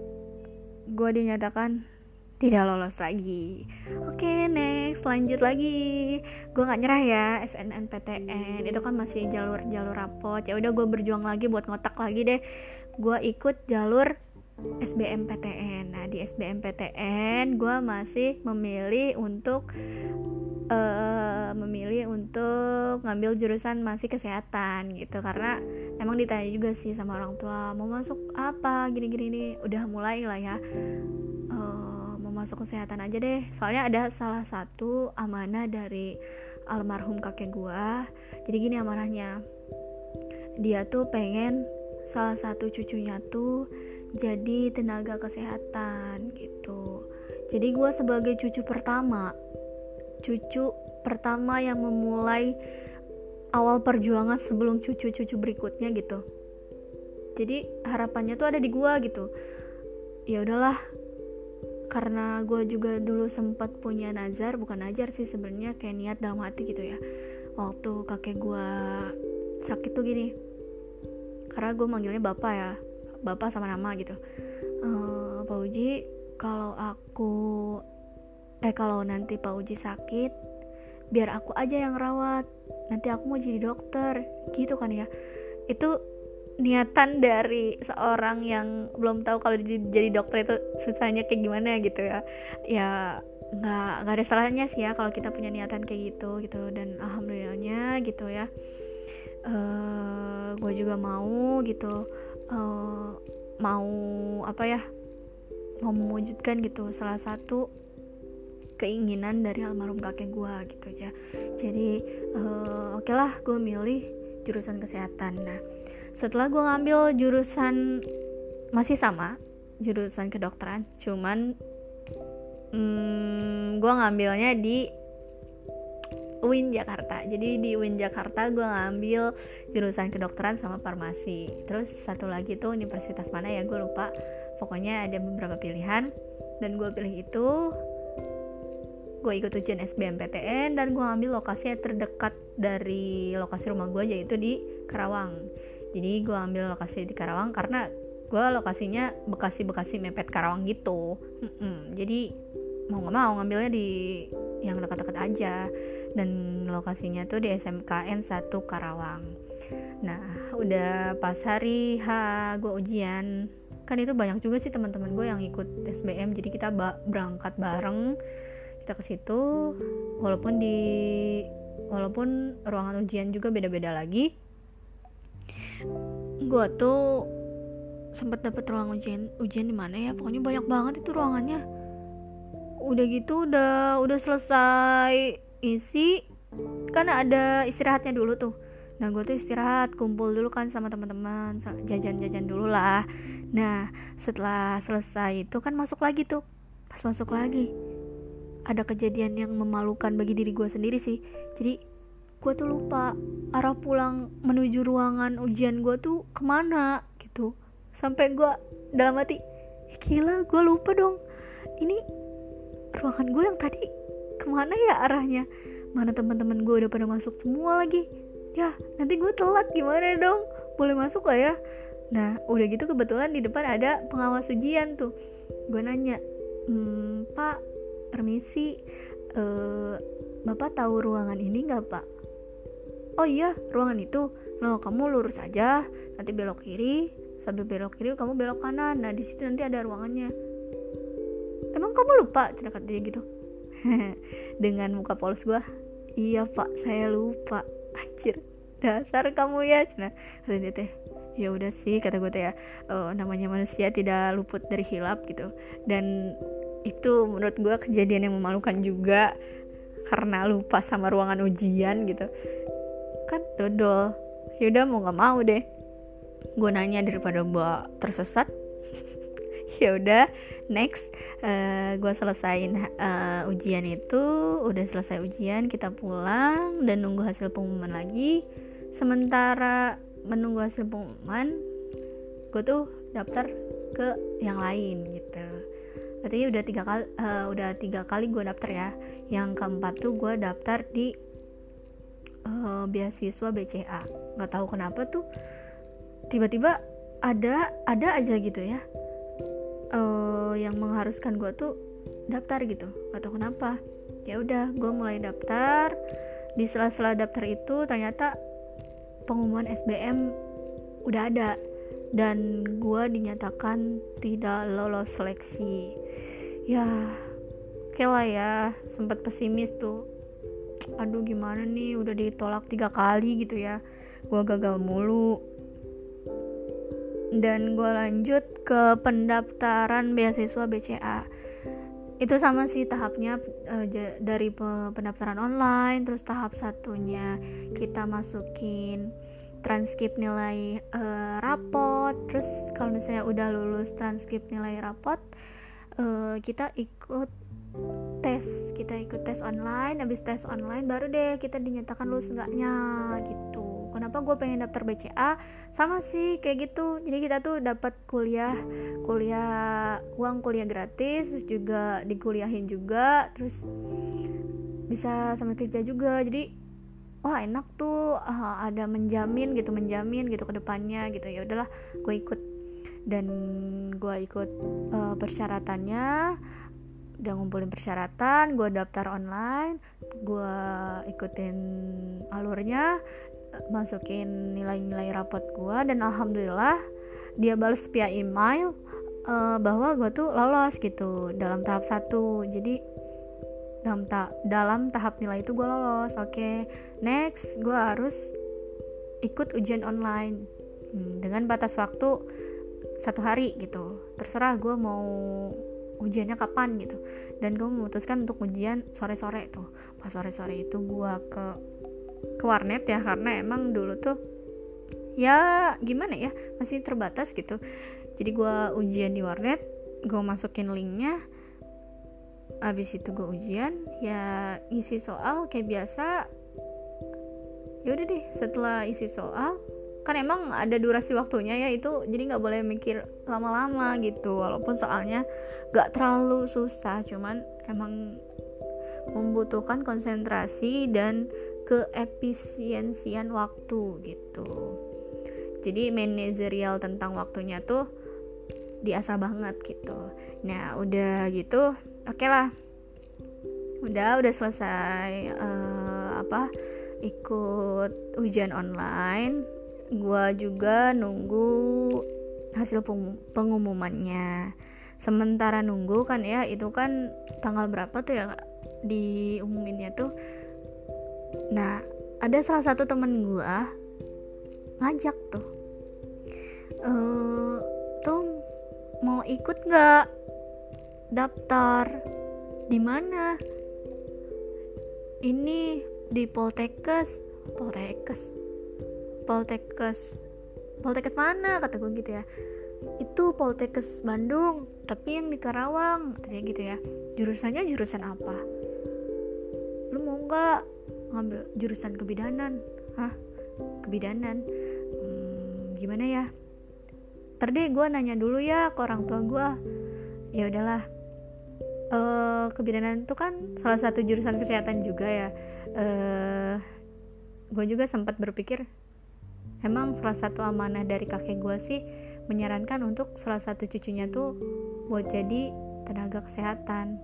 [SPEAKER 1] gue dinyatakan tidak lolos lagi. Oke okay, next lanjut lagi. Gue nggak nyerah ya SNMPTN itu kan masih jalur jalur rapot. Ya udah gue berjuang lagi buat ngotak lagi deh. Gue ikut jalur SBMPTN. Nah, di SBMPTN gue masih memilih untuk uh, memilih untuk ngambil jurusan masih kesehatan gitu. Karena emang ditanya juga sih sama orang tua mau masuk apa? Gini-gini nih udah mulai lah ya masuk kesehatan aja deh. Soalnya ada salah satu amanah dari almarhum kakek gue jadi gini amanahnya. Dia tuh pengen salah satu cucunya tuh jadi tenaga kesehatan gitu. Jadi gue sebagai cucu pertama cucu pertama yang memulai awal perjuangan sebelum cucu-cucu berikutnya gitu. Jadi harapannya tuh ada di gue gitu. Ya udahlah karena gue juga dulu sempat punya nazar bukan nazar sih sebenarnya kayak niat dalam hati gitu ya. Waktu kakek gue sakit tuh gini karena gue manggilnya bapak ya bapak sama nama gitu. Uh, Pak Uji kalau aku eh kalau nanti Pak Uji sakit biar aku aja yang rawat. Nanti aku mau jadi dokter gitu kan ya. Itu niatan dari seorang yang belum tahu kalau jadi dokter itu susahnya kayak gimana gitu ya. Ya nggak nggak ada salahnya sih ya kalau kita punya niatan kayak gitu gitu. Dan alhamdulillahnya gitu ya uh, eh, gue juga mau gitu uh, mau apa ya mau mewujudkan gitu salah satu keinginan dari almarhum kakek gue gitu ya. Jadi uh, oke okay lah gue milih jurusan kesehatan. Nah setelah gue ngambil jurusan masih sama jurusan kedokteran cuman hmm, gue ngambilnya di UIN Jakarta. Jadi di UIN Jakarta gue ngambil jurusan kedokteran sama farmasi. Terus satu lagi tuh universitas mana ya gue lupa. Pokoknya ada beberapa pilihan. Dan gue pilih itu gue ikut ujian SBMPTN dan gue ngambil lokasi yang terdekat dari lokasi rumah gue yaitu di Karawang jadi gue ambil lokasi di Karawang karena gue lokasinya Bekasi-Bekasi mepet Karawang gitu. Mm -mm. jadi mau nggak mau ngambilnya di yang dekat-dekat aja. Dan lokasinya tuh di SMKN 1 Karawang. Nah udah pas hari H gue ujian. Kan itu banyak juga sih teman-teman gue yang ikut SBM jadi kita ba berangkat bareng. Kita ke situ. Walaupun di walaupun ruangan ujian juga beda-beda lagi gue tuh sempat dapet ruang ujian ujian di mana ya? Pokoknya banyak banget itu ruangannya. Udah gitu udah udah selesai isi kan ada istirahatnya dulu tuh. Nah gue tuh istirahat kumpul dulu kan sama teman-teman jajan-jajan dulu lah. Nah setelah selesai itu kan masuk lagi tuh. Pas masuk lagi ada kejadian yang memalukan bagi diri gue sendiri sih. Jadi gue tuh lupa arah pulang menuju ruangan ujian gue tuh ke mana gitu. Sampai gue dalam hati gila gue lupa dong. Ini ruangan gue yang tadi ke mana ya arahnya? Mana teman-teman gue udah pada masuk semua lagi. Ya nanti gue telat gimana dong? Boleh masuk gak ya? Nah udah gitu kebetulan di depan ada pengawas ujian tuh. Gue nanya hmm, pak permisi uh, bapak tahu ruangan ini nggak pak oh iya ruangan itu. Lo kamu lurus aja. Nanti belok kiri sambil belok kiri kamu belok kanan. Nah di situ nanti ada ruangannya. Emang kamu lupa kata dia gitu? Dengan muka polos gue iya pak. Saya lupa. Anjir. Dasar kamu ya. Cina kata dia teh. Ya udah sih kata gue teh ya. Oh, namanya manusia tidak luput dari hilap gitu. Dan itu menurut gue kejadian yang memalukan juga. Karena lupa sama ruangan ujian gitu kan dodol. Yaudah mau nggak mau deh. Gue nanya daripada gue tersesat. Ya udah next uh, eh, gue selesain uh, ujian itu. Udah selesai ujian kita pulang dan nunggu hasil pengumuman lagi. Sementara menunggu hasil pengumuman gue tuh daftar ke yang lain gitu. Berarti udah tiga kali uh, udah tiga kali gue daftar ya. Yang keempat tuh gue daftar di uh, beasiswa BCA nggak tahu kenapa tuh tiba-tiba ada ada aja gitu ya. Uh, yang mengharuskan gue tuh daftar gitu. Atau kenapa. Ya udah gue mulai daftar. Di sela-sela daftar itu ternyata pengumuman SBM udah ada. Dan gue dinyatakan tidak lolos seleksi. Ya oke lah ya. Sempat pesimis tuh aduh gimana nih? Udah ditolak tiga kali gitu ya. Gue gagal mulu. Dan gue lanjut ke pendaftaran beasiswa BCA itu sama sih tahapnya uh, dari pendaftaran online terus tahap satunya kita masukin transkrip nilai uh, rapot. Terus kalau misalnya udah lulus transkrip nilai rapot uh, kita ikut tes kita ikut tes online habis tes online baru deh kita dinyatakan lulus enggaknya gitu. Kenapa gue pengen daftar BCA sama sih kayak gitu. Jadi kita tuh dapat kuliah kuliah uang kuliah gratis juga dikuliahin juga terus bisa sama kerja juga. Jadi wah enak tuh uh, ada menjamin gitu menjamin gitu ke depannya gitu. Ya udahlah gue ikut. Dan gue ikut uh, persyaratannya udah ngumpulin persyaratan gue daftar online gue ikutin alurnya masukin nilai-nilai rapot gue dan alhamdulillah dia balas via email uh, bahwa gue tuh lolos gitu dalam tahap satu jadi dalam ta dalam tahap nilai itu gue lolos oke okay. next gue harus ikut ujian online hmm, dengan batas waktu satu hari gitu terserah gue mau ujiannya kapan gitu. Dan gue memutuskan untuk ujian sore-sore tuh. Pas sore-sore itu gue ke ke warnet ya karena emang dulu tuh ya gimana ya masih terbatas gitu. Jadi gue ujian di warnet gue masukin linknya. Abis itu gue ujian ya isi soal kayak biasa. Ya udah deh setelah isi soal kan emang ada durasi waktunya ya itu jadi nggak boleh mikir lama-lama gitu. Walaupun soalnya nggak terlalu susah cuman emang membutuhkan konsentrasi dan keefisiensian waktu gitu. Jadi manajerial tentang waktunya tuh diasah banget gitu. Nah udah gitu oke okay lah. Udah udah selesai uh, apa ikut ujian online gua juga nunggu hasil pengumumannya. Sementara nunggu kan ya itu kan tanggal berapa tuh ya diumuminnya tuh. Nah ada salah satu temen gue ngajak tuh uh, tuh mau ikut nggak daftar? Di mana? Ini di Poltekkes. Poltekkes Poltekkes. Poltekkes mana? Kata gue gitu ya. Itu Poltekkes Bandung tapi yang di Karawang. Katanya gitu ya. Jurusannya jurusan apa? Lu mau nggak ngambil jurusan kebidanan? Hah? Kebidanan? Hmm, gimana ya? Ntar deh gue nanya dulu ya ke orang tua gue ya udahlah. Uh, kebidanan itu kan salah satu jurusan kesehatan juga ya. Uh, gue juga sempat berpikir emang salah satu amanah dari kakek gue sih menyarankan untuk salah satu cucunya tuh buat jadi tenaga kesehatan.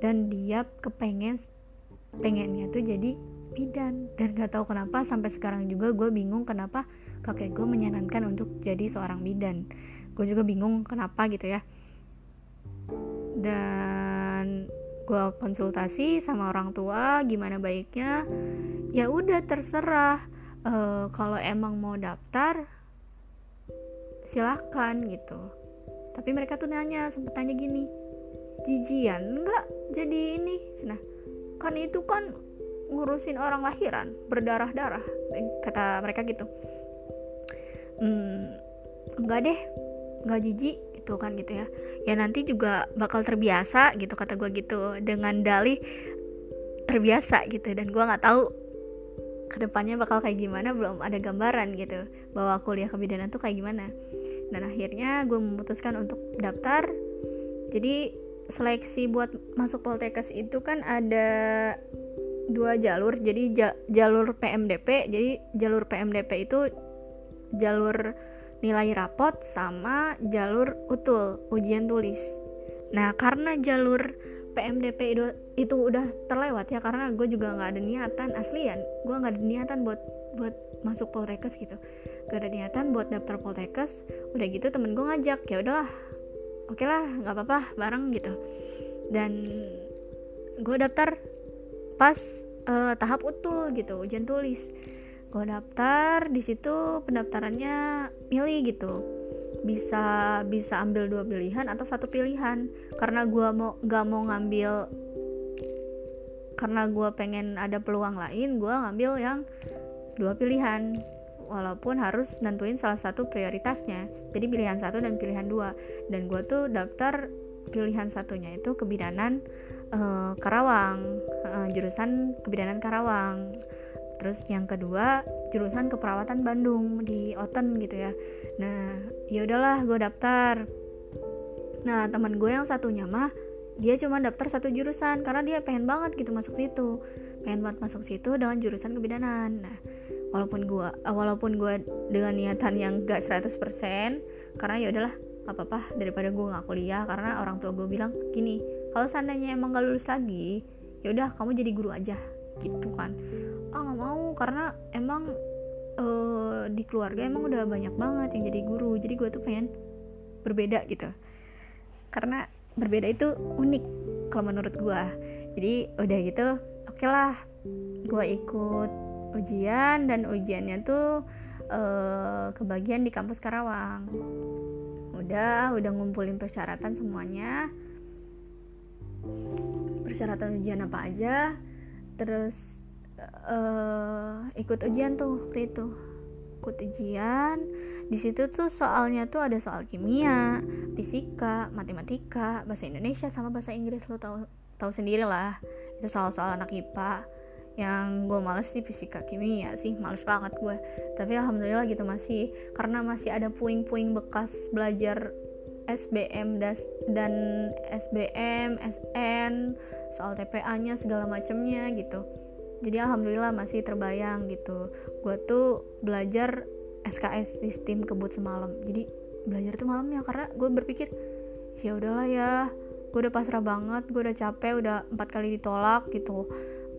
[SPEAKER 1] Dan dia kepengen pengennya tuh jadi bidan. Dan gak tahu kenapa sampai sekarang juga gue bingung kenapa kakek gue menyarankan untuk jadi seorang bidan. Gue juga bingung kenapa gitu ya. Dan gue konsultasi sama orang tua gimana baiknya? Ya udah terserah uh, kalau emang mau daftar silahkan gitu. Tapi mereka tuh nanya sempet tanya gini jijian enggak jadi ini? Nah kan itu kan ngurusin orang lahiran berdarah-darah eh, kata mereka gitu. Hmm, enggak deh enggak jijik gitu kan gitu ya. Ya nanti juga bakal terbiasa gitu kata gue gitu dengan dalih terbiasa gitu dan gue nggak tahu ke depannya bakal kayak gimana belum ada gambaran gitu bahwa kuliah kebidanan tuh kayak gimana. Dan akhirnya gue memutuskan untuk daftar. Jadi seleksi buat masuk Poltekkes itu kan ada dua jalur. Jadi ja, jalur PMDP jadi jalur PMDP itu jalur nilai rapot sama jalur utul ujian tulis. Nah karena jalur PMDP itu, itu udah terlewat ya karena gue juga nggak ada niatan aslian gue nggak ada niatan buat buat masuk Poltekkes gitu. Gak ada niatan buat daftar Poltekkes udah gitu temen gue ngajak ya udahlah oke okay lah nggak apa-apa bareng gitu. Dan gue daftar pas uh, tahap utul gitu ujian tulis. Gue daftar di situ pendaftarannya milih gitu bisa bisa ambil dua pilihan atau satu pilihan. Karena gue mau nggak mau ngambil karena gue pengen ada peluang lain gue ngambil yang dua pilihan. Walaupun harus nentuin salah satu prioritasnya. Jadi pilihan satu dan pilihan dua. Dan gue tuh daftar pilihan satunya itu kebidanan uh, Karawang. Uh, jurusan kebidanan Karawang terus yang kedua jurusan keperawatan Bandung di Oten gitu ya. Nah ya udahlah gue daftar. Nah teman gue yang satunya mah dia cuma daftar satu jurusan karena dia pengen banget gitu masuk situ. Pengen banget masuk situ dengan jurusan kebidanan. Nah walaupun gue uh, walaupun gue dengan niatan yang gak 100% karena ya udahlah gak apa-apa. Daripada gue nggak kuliah karena orang tua gue bilang gini kalau seandainya emang gak lulus lagi ya udah kamu jadi guru aja gitu kan. Ah nggak mau karena emang uh, di keluarga emang udah banyak banget yang jadi guru. Jadi gue tuh pengen berbeda gitu. Karena berbeda itu unik kalau menurut gue jadi udah gitu oke okay lah gue ikut ujian dan ujiannya tuh uh, kebagian di kampus Karawang. Udah udah ngumpulin persyaratan semuanya. Persyaratan ujian apa aja terus uh, ikut ujian tuh waktu itu. Ikut ujian. Di situ tuh soalnya tuh ada soal kimia fisika matematika bahasa Indonesia sama bahasa Inggris. Lo tau tahu sendiri lah. Itu soal-soal anak IPA yang gue males sih fisika kimia sih. Males banget gue tapi alhamdulillah gitu masih. Karena masih ada puing-puing bekas belajar SBM dan SBM, SN, soal TPA-nya segala macamnya gitu. Jadi alhamdulillah masih terbayang gitu. Gue tuh belajar SKS sistem kebut semalam. Jadi belajar tuh malamnya karena gue berpikir ya udahlah ya gue udah pasrah banget gue udah capek udah empat kali ditolak gitu.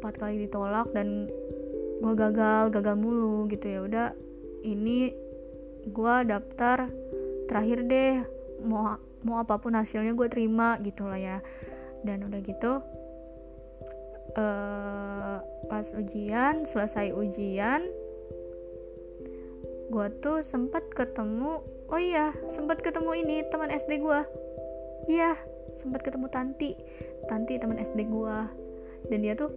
[SPEAKER 1] Empat kali ditolak dan gue gagal gagal mulu gitu. Ya udah ini gue daftar terakhir deh mau mau apa pun hasilnya gue terima gitu lah ya. Dan udah gitu uh, pas ujian selesai ujian gue tuh sempat ketemu oh iya sempat ketemu ini teman SD gue. Iya sempat ketemu Tanti. Tanti teman SD gue. Dan dia tuh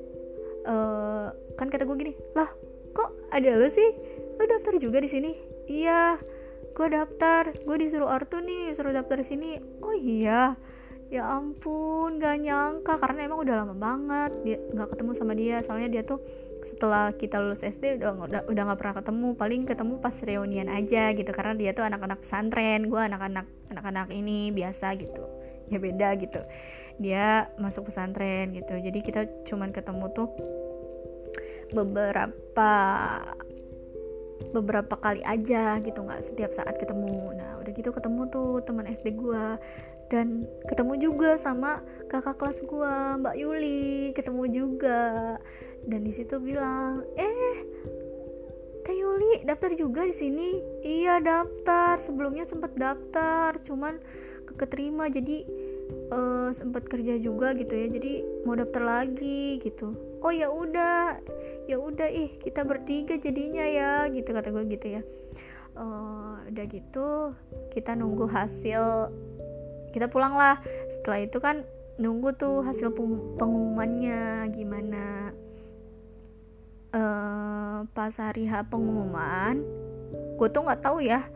[SPEAKER 1] uh, kan kata gue gini lah kok ada lo sih? Lo daftar juga di sini? Iya gue daftar. Gue disuruh Artu nih suruh daftar sini. Oh iya. Ya ampun gak nyangka. Karena emang udah lama banget dia nggak ketemu sama dia. Soalnya dia tuh setelah kita lulus SD udah udah udah nggak pernah ketemu. Paling ketemu pas reunian aja gitu. Karena dia tuh anak-anak pesantren. Gue anak-anak anak-anak ini biasa gitu. Ya beda gitu. Dia masuk pesantren gitu. Jadi kita cuman ketemu tuh beberapa beberapa kali aja gitu nggak setiap saat ketemu. Nah udah gitu ketemu tuh teman SD gue dan ketemu juga sama kakak kelas gue Mbak Yuli ketemu juga. Dan di situ bilang eh Teh Yuli daftar juga di sini? Iya daftar. Sebelumnya sempat daftar cuman keterima jadi uh, sempat kerja juga gitu ya jadi mau daftar lagi gitu. Oh ya udah ya udah ih kita bertiga jadinya ya gitu kata gue gitu ya. Uh, udah gitu kita nunggu hasil kita pulang lah. Setelah itu kan nunggu tuh hasil pengumumannya gimana. Uh, pas hari H pengumuman gue tuh nggak tahu ya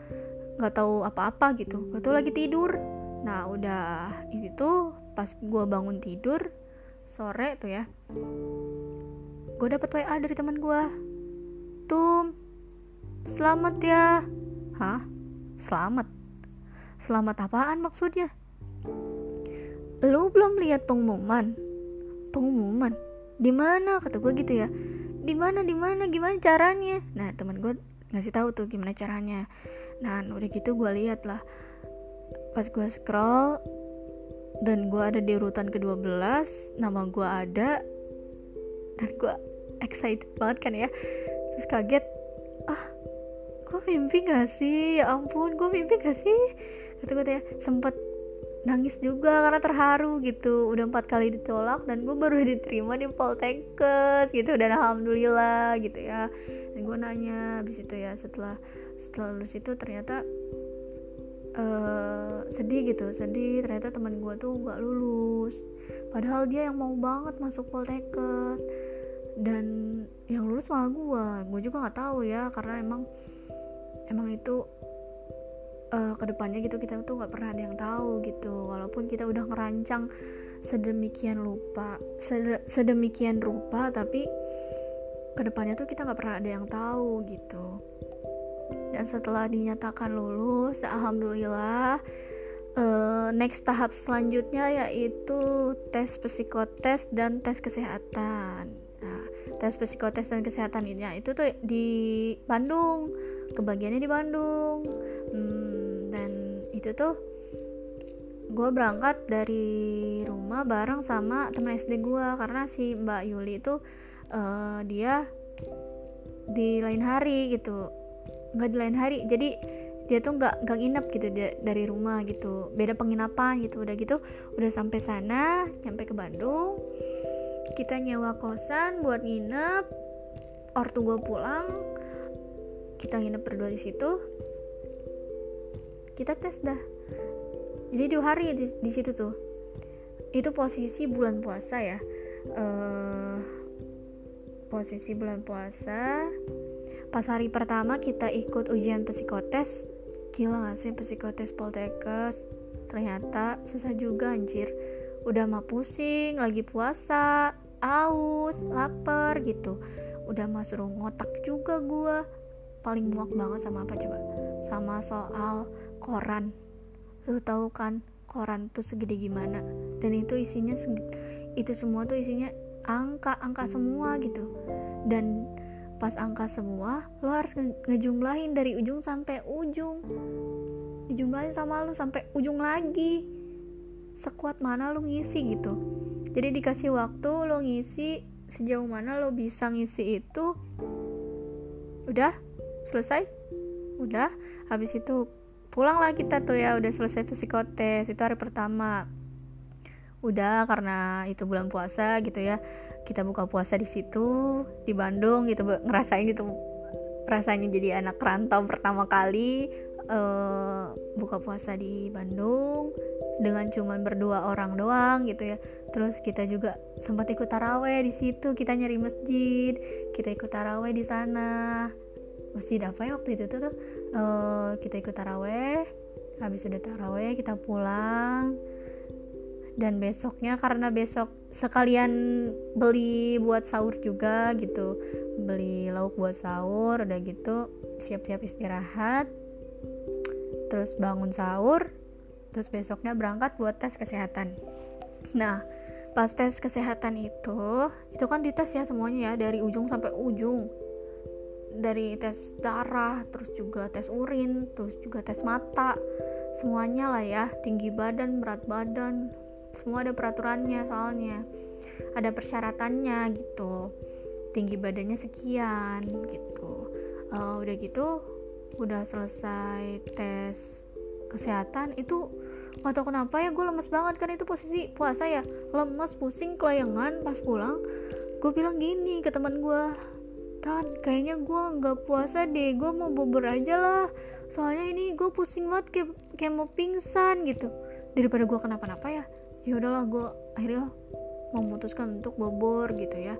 [SPEAKER 1] nggak tahu apa-apa gitu. Gue tuh lagi tidur nah udah itu tuh pas gue bangun tidur sore tuh ya gue dapet WA dari teman gue tum selamat ya. Hah? Selamat? Selamat apaan maksudnya? Lu belum lihat pengumuman? Pengumuman? Di mana? Kata gue gitu ya. Di mana di mana? Gimana caranya? Nah teman gue ngasih tahu tuh gimana caranya. Nah udah gitu gue lihat lah pas gue scroll dan gue ada di urutan ke-12 nama gue ada dan gue excited banget kan ya. Terus kaget ah gue mimpi gak sih? Ya ampun gue mimpi gak sih? Kata gue ya sempet nangis juga karena terharu gitu. Udah empat kali ditolak dan gue baru diterima di Poltekkes gitu. Dan alhamdulillah gitu ya. Dan gue nanya abis itu ya setelah setelah lulus itu ternyata uh, sedih gitu sedih. Ternyata teman gue tuh gak lulus. Padahal dia yang mau banget masuk Poltekkes. Dan yang lulus malah gue gue juga nggak tahu ya karena emang emang itu uh, ke depannya gitu kita tuh nggak pernah ada yang tahu gitu. Walaupun kita udah ngerancang sedemikian lupa sedemikian rupa tapi ke depannya tuh kita nggak pernah ada yang tahu gitu dan setelah dinyatakan lulus alhamdulillah uh, next tahap selanjutnya yaitu tes psikotes dan tes kesehatan. Nah tes psikotes dan kesehatan ini itu tuh di Bandung kebagiannya di Bandung. Hmm, itu tuh gue berangkat dari rumah bareng sama temen SD gue karena si Mbak Yuli itu uh, dia di lain hari gitu nggak di lain hari. Jadi dia tuh nggak nggak nginep gitu dia, dari rumah gitu. Beda penginapan gitu. Udah gitu udah sampai sana nyampe ke Bandung. Kita nyewa kosan buat nginep. Ortu gue pulang. Kita nginep berdua di situ. Kita tes dah. Jadi dua hari di, di situ tuh. Itu posisi bulan puasa ya. Uh, posisi bulan puasa pas hari pertama kita ikut ujian psikotes gila gak sih psikotes poltekkes? Ternyata susah juga anjir. Udah mah pusing lagi puasa aus lapar gitu. Udah mah suruh ngotak juga gua. Paling muak banget sama apa coba? Sama soal koran. Lu tahu kan koran tuh segede gimana? Dan itu isinya itu semua tuh isinya angka angka semua gitu. Dan pas angka semua lo harus ngejumlahin dari ujung sampai ujung. Dijumlahin sama lo sampai ujung lagi. Sekuat mana lo ngisi gitu. Jadi dikasih waktu lo ngisi sejauh mana lo bisa ngisi itu udah selesai? Udah. Habis itu pulanglah kita tuh ya udah selesai psikotes itu hari pertama. Udah karena itu bulan puasa gitu ya kita buka puasa di situ di Bandung gitu ngerasain itu rasanya jadi anak rantau pertama kali uh, buka puasa di Bandung dengan cuman berdua orang doang gitu ya. Terus kita juga sempat ikut taraweh di situ kita nyari masjid kita ikut taraweh di sana. Masjid apa ya waktu itu tuh uh, kita ikut taraweh habis udah taraweh kita pulang dan besoknya karena besok sekalian beli buat sahur juga gitu. Beli lauk buat sahur udah gitu siap-siap istirahat. Terus bangun sahur terus besoknya berangkat buat tes kesehatan. Nah pas tes kesehatan itu itu kan dites ya semuanya ya dari ujung sampai ujung. Dari tes darah terus juga tes urin terus juga tes mata. Semuanya lah ya tinggi badan berat badan semua ada peraturannya soalnya. Ada persyaratannya gitu. Tinggi badannya sekian gitu. Uh, udah gitu udah selesai tes kesehatan itu gak tau kenapa ya gue lemes banget kan itu posisi puasa ya. Lemes pusing kelayangan. Pas pulang gue bilang gini ke teman gue tan kayaknya gue nggak puasa deh gue mau bubur aja lah. Soalnya ini gue pusing banget kayak kayak mau pingsan gitu. Daripada gue kenapa-napa ya ya udahlah gue akhirnya memutuskan untuk bobor gitu ya.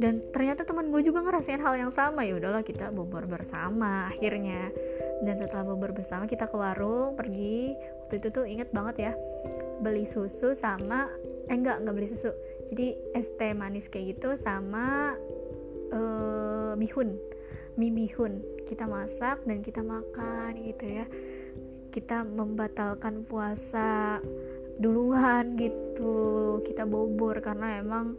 [SPEAKER 1] Dan ternyata teman gue juga ngerasain hal yang sama ya udahlah kita bobor bersama akhirnya. Dan setelah bobor bersama kita ke warung pergi. Waktu itu tuh inget banget ya beli susu sama eh enggak enggak beli susu. Jadi es teh manis kayak gitu sama uh, bihun mie bihun kita masak dan kita makan gitu ya. Kita membatalkan puasa duluan gitu. Kita bobor karena emang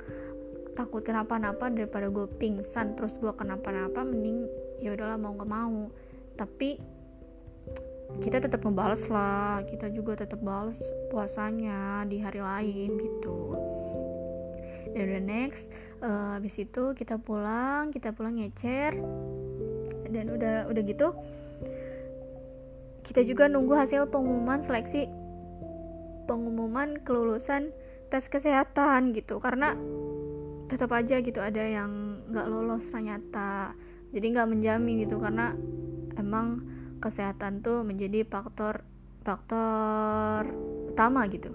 [SPEAKER 1] takut kenapa-napa daripada gue pingsan terus gue kenapa-napa mending ya udahlah mau nggak mau. Tapi kita tetap ngebales lah kita juga tetap balas puasanya di hari lain gitu. Dan udah next uh, habis itu kita pulang kita pulang ngecer. Dan udah udah gitu kita juga nunggu hasil pengumuman seleksi pengumuman kelulusan tes kesehatan gitu. Karena tetap aja gitu ada yang nggak lolos ternyata. Jadi nggak menjamin gitu karena emang kesehatan tuh menjadi faktor faktor utama gitu.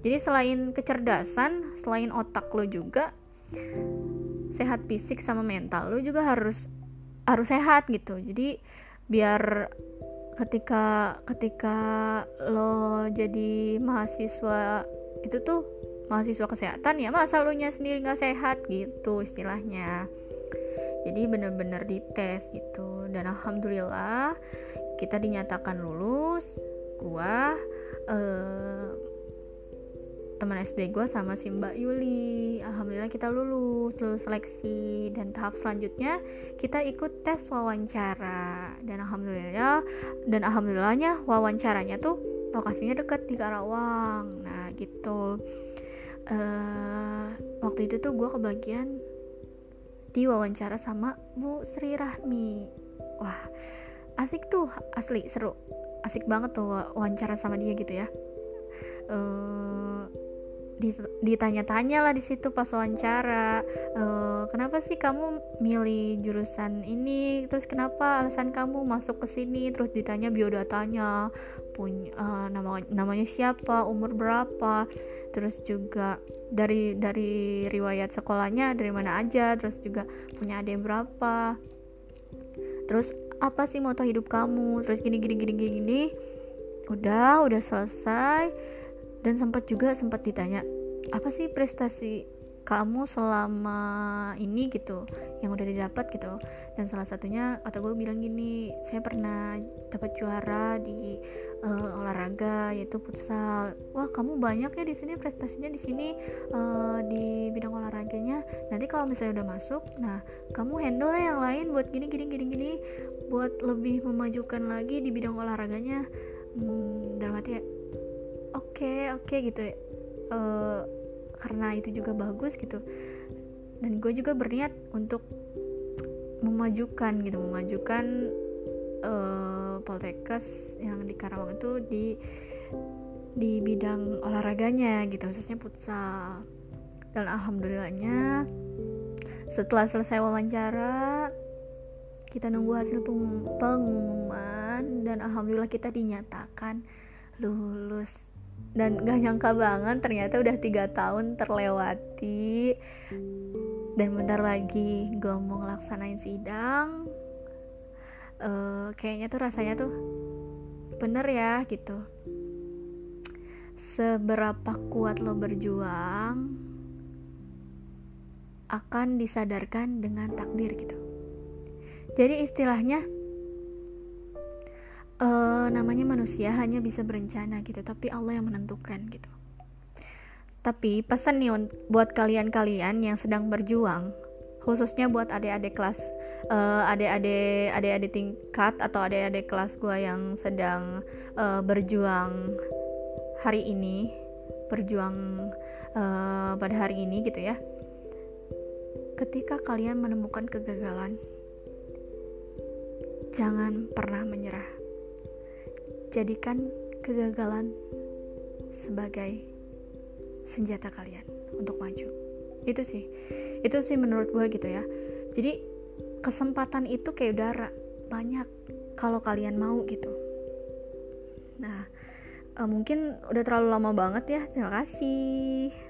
[SPEAKER 1] Jadi selain kecerdasan selain otak lo juga sehat fisik sama mental lo juga harus harus sehat gitu. Jadi biar ketika ketika lo jadi mahasiswa itu tuh mahasiswa kesehatan ya masa lo nya sendiri nggak sehat gitu istilahnya. Jadi bener-bener dites gitu. Dan alhamdulillah kita dinyatakan lulus gua uh, teman SD gue sama si Mbak Yuli. Alhamdulillah kita lulus lulus seleksi. Dan tahap selanjutnya kita ikut tes wawancara. Dan Alhamdulillah dan Alhamdulillahnya wawancaranya tuh lokasinya deket di Karawang. Nah gitu. Uh, waktu itu tuh gue kebagian di wawancara sama Bu Sri Rahmi. Wah asik tuh asli seru. Asik banget tuh wawancara sama dia gitu ya. Uh, ditanya-tanya lah di situ pas wawancara e, kenapa sih kamu milih jurusan ini? Terus kenapa alasan kamu masuk ke sini? Terus ditanya biodatanya punya uh, nama namanya siapa umur berapa? Terus juga dari dari riwayat sekolahnya dari mana aja terus juga punya adik berapa. Terus apa sih moto hidup kamu? Terus gini gini gini gini, gini. udah udah selesai dan sempat juga sempat ditanya apa sih prestasi kamu selama ini gitu yang udah didapat gitu? Dan salah satunya kata gue bilang gini saya pernah dapat juara di uh, olahraga yaitu futsal. Wah kamu banyak ya di sini prestasinya di sini uh, di bidang olahraganya. Nanti kalau misalnya udah masuk nah kamu handle yang lain buat gini gini gini gini buat lebih memajukan lagi di bidang olahraganya. Hmm, dalam hati ya oke okay, oke okay, gitu. Uh, karena itu juga bagus gitu. Dan gue juga berniat untuk memajukan gitu memajukan uh, Poltekkes yang di Karawang itu di di bidang olahraganya gitu khususnya futsal. Dan alhamdulillahnya setelah selesai wawancara kita nunggu hasil pengumuman dan alhamdulillah kita dinyatakan lulus dan gak nyangka banget ternyata udah tiga tahun terlewati. Dan bentar lagi gue mau ngelaksanain sidang. Uh, kayaknya tuh rasanya tuh bener ya gitu. Seberapa kuat lo berjuang akan disadarkan dengan takdir gitu. Jadi istilahnya uh, namanya manusia hanya bisa berencana gitu tapi Allah yang menentukan gitu. Tapi pesan nih buat kalian-kalian yang sedang berjuang khususnya buat adik-adik kelas uh, adik-adik adik-adik tingkat atau adik-adik kelas gue yang sedang uh, berjuang hari ini berjuang uh, pada hari ini gitu ya. Ketika kalian menemukan kegagalan jangan pernah menyerah jadikan kegagalan sebagai senjata kalian untuk maju. Itu sih. Itu sih menurut gue gitu ya. Jadi kesempatan itu kayak udara. Banyak kalau kalian mau gitu. Nah uh, mungkin udah terlalu lama banget ya. Terima kasih